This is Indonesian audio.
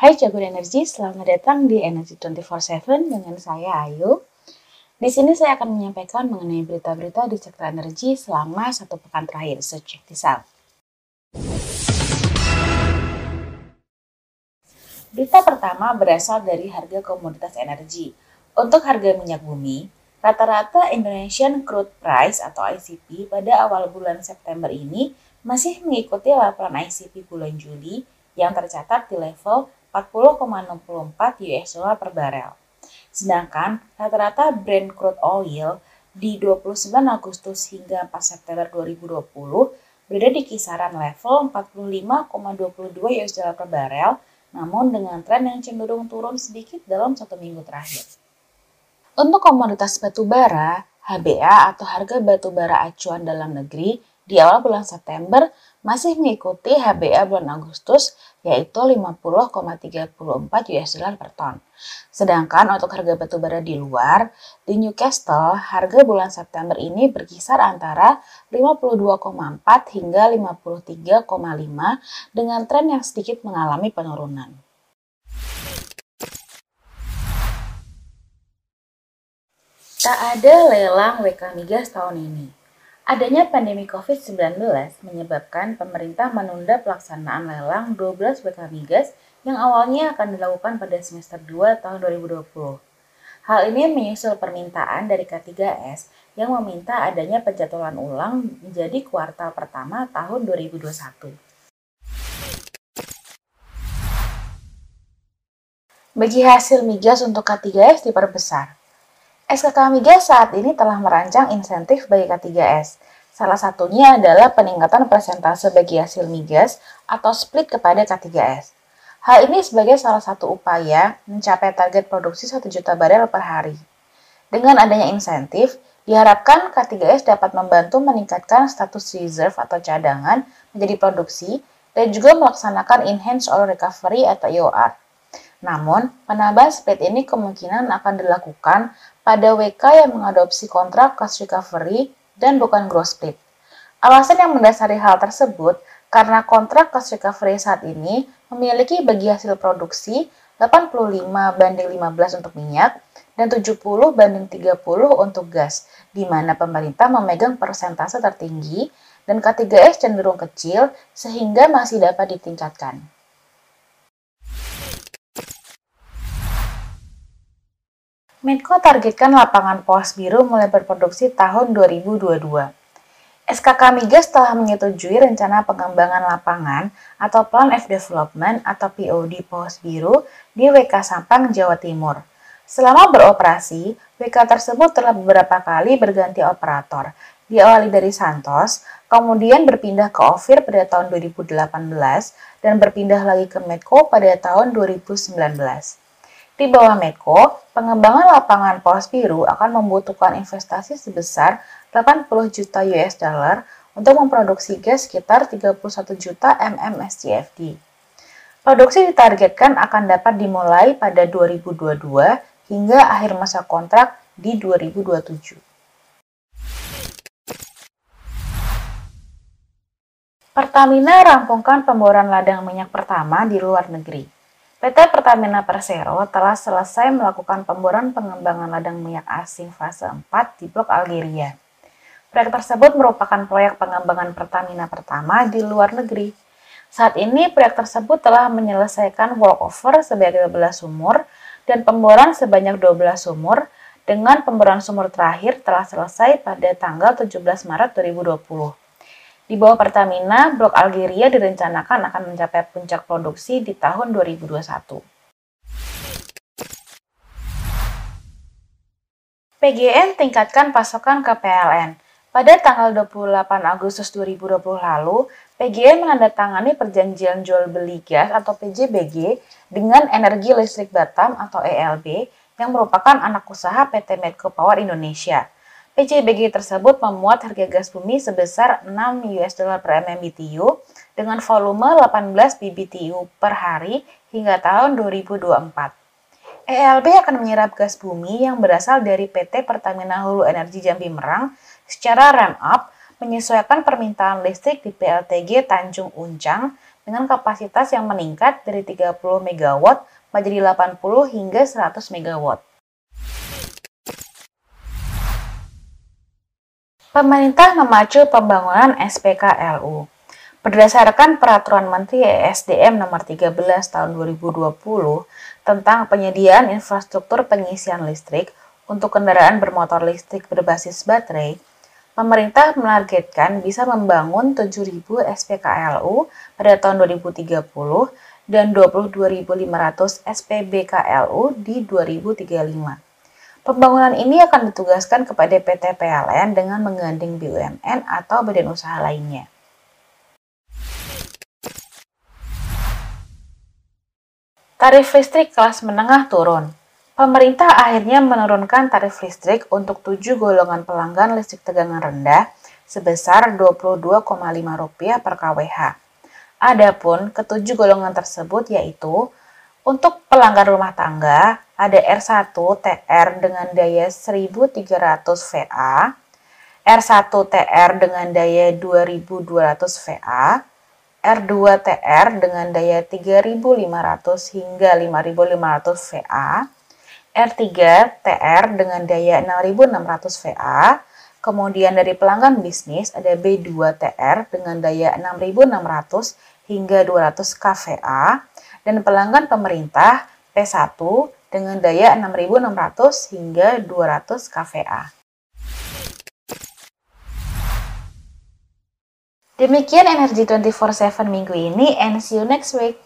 Hai Jagoan Energi, selamat datang di Energy 24/7 dengan saya Ayu. Di sini saya akan menyampaikan mengenai berita-berita di sektor energi selama satu pekan terakhir. So check this out. Berita pertama berasal dari harga komoditas energi. Untuk harga minyak bumi, rata-rata Indonesian Crude Price atau ICP pada awal bulan September ini masih mengikuti laporan ICP bulan Juli yang tercatat di level 40,64 US dollar per barel. Sedangkan rata-rata Brent crude oil di 29 Agustus hingga 4 September 2020 berada di kisaran level 45,22 US dollar per barel, namun dengan tren yang cenderung turun sedikit dalam satu minggu terakhir. Untuk komoditas batu bara, HBA atau harga batu bara acuan dalam negeri di awal bulan September masih mengikuti HBA bulan Agustus yaitu 50,34 US dollar per ton. Sedangkan untuk harga batu bara di luar, di Newcastle harga bulan September ini berkisar antara 52,4 hingga 53,5 dengan tren yang sedikit mengalami penurunan. Tak ada lelang WK Migas tahun ini. Adanya pandemi COVID-19 menyebabkan pemerintah menunda pelaksanaan lelang 12 WK Migas yang awalnya akan dilakukan pada semester 2 tahun 2020. Hal ini menyusul permintaan dari K3S yang meminta adanya penjadwalan ulang menjadi kuartal pertama tahun 2021. Bagi hasil migas untuk K3S diperbesar. SKK Migas saat ini telah merancang insentif bagi K3S. Salah satunya adalah peningkatan persentase bagi hasil migas atau split kepada K3S. Hal ini sebagai salah satu upaya mencapai target produksi 1 juta barel per hari. Dengan adanya insentif, diharapkan K3S dapat membantu meningkatkan status reserve atau cadangan menjadi produksi dan juga melaksanakan Enhanced Oil Recovery atau EOR. Namun, penambahan split ini kemungkinan akan dilakukan pada WK yang mengadopsi kontrak cost recovery dan bukan gross split. Alasan yang mendasari hal tersebut karena kontrak cost recovery saat ini memiliki bagi hasil produksi 85 banding 15 untuk minyak dan 70 banding 30 untuk gas, di mana pemerintah memegang persentase tertinggi dan K3S cenderung kecil sehingga masih dapat ditingkatkan. Menko targetkan lapangan pos biru mulai berproduksi tahun 2022. SKK Migas telah menyetujui rencana pengembangan lapangan atau Plan F Development atau POD Pos Biru di WK Sampang, Jawa Timur. Selama beroperasi, WK tersebut telah beberapa kali berganti operator, diawali dari Santos, kemudian berpindah ke Ovir pada tahun 2018, dan berpindah lagi ke Medco pada tahun 2019. Di bawah Medco, pengembangan lapangan pos biru akan membutuhkan investasi sebesar 80 juta US dollar untuk memproduksi gas sekitar 31 juta MMSCFD. Produksi ditargetkan akan dapat dimulai pada 2022 hingga akhir masa kontrak di 2027. Pertamina rampungkan pemboran ladang minyak pertama di luar negeri. PT Pertamina Persero telah selesai melakukan pemboran pengembangan ladang minyak asing fase 4 di Blok Algeria. Proyek tersebut merupakan proyek pengembangan Pertamina pertama di luar negeri. Saat ini proyek tersebut telah menyelesaikan walkover sebanyak 12 sumur dan pemboran sebanyak 12 sumur dengan pemboran sumur terakhir telah selesai pada tanggal 17 Maret 2020. Di bawah Pertamina, blok Algeria direncanakan akan mencapai puncak produksi di tahun 2021. PGN tingkatkan pasokan ke PLN. Pada tanggal 28 Agustus 2020 lalu, PGN menandatangani perjanjian jual beli gas atau PJBG dengan Energi Listrik Batam atau ELB yang merupakan anak usaha PT Medco Power Indonesia. PCBG tersebut memuat harga gas bumi sebesar 6 US dollar per MMBTU dengan volume 18 BBTU per hari hingga tahun 2024. ELB akan menyerap gas bumi yang berasal dari PT Pertamina Hulu Energi Jambi Merang secara ramp up menyesuaikan permintaan listrik di PLTG Tanjung Uncang dengan kapasitas yang meningkat dari 30 MW menjadi 80 hingga 100 MW. Pemerintah memacu pembangunan SPKLU. Berdasarkan Peraturan Menteri ESDM Nomor 13 Tahun 2020 tentang penyediaan infrastruktur pengisian listrik untuk kendaraan bermotor listrik berbasis baterai, pemerintah menargetkan bisa membangun 7.000 SPKLU pada tahun 2030 dan 22.500 SPBKLU di 2035. Pembangunan ini akan ditugaskan kepada PT PLN dengan menggandeng BUMN atau badan usaha lainnya. Tarif listrik kelas menengah turun. Pemerintah akhirnya menurunkan tarif listrik untuk tujuh golongan pelanggan listrik tegangan rendah sebesar Rp22,5 per kWh. Adapun ketujuh golongan tersebut yaitu untuk pelanggan rumah tangga ada R1 TR dengan daya 1300 VA, R1 TR dengan daya 2200 VA, R2 TR dengan daya 3500 hingga 5500 VA, R3 TR dengan daya 6600 VA, kemudian dari pelanggan bisnis ada B2 TR dengan daya 6600 hingga 200 kVA, dan pelanggan pemerintah P1 dengan daya 6600 hingga 200 kVA. Demikian Energi 24/7 minggu ini and see you next week.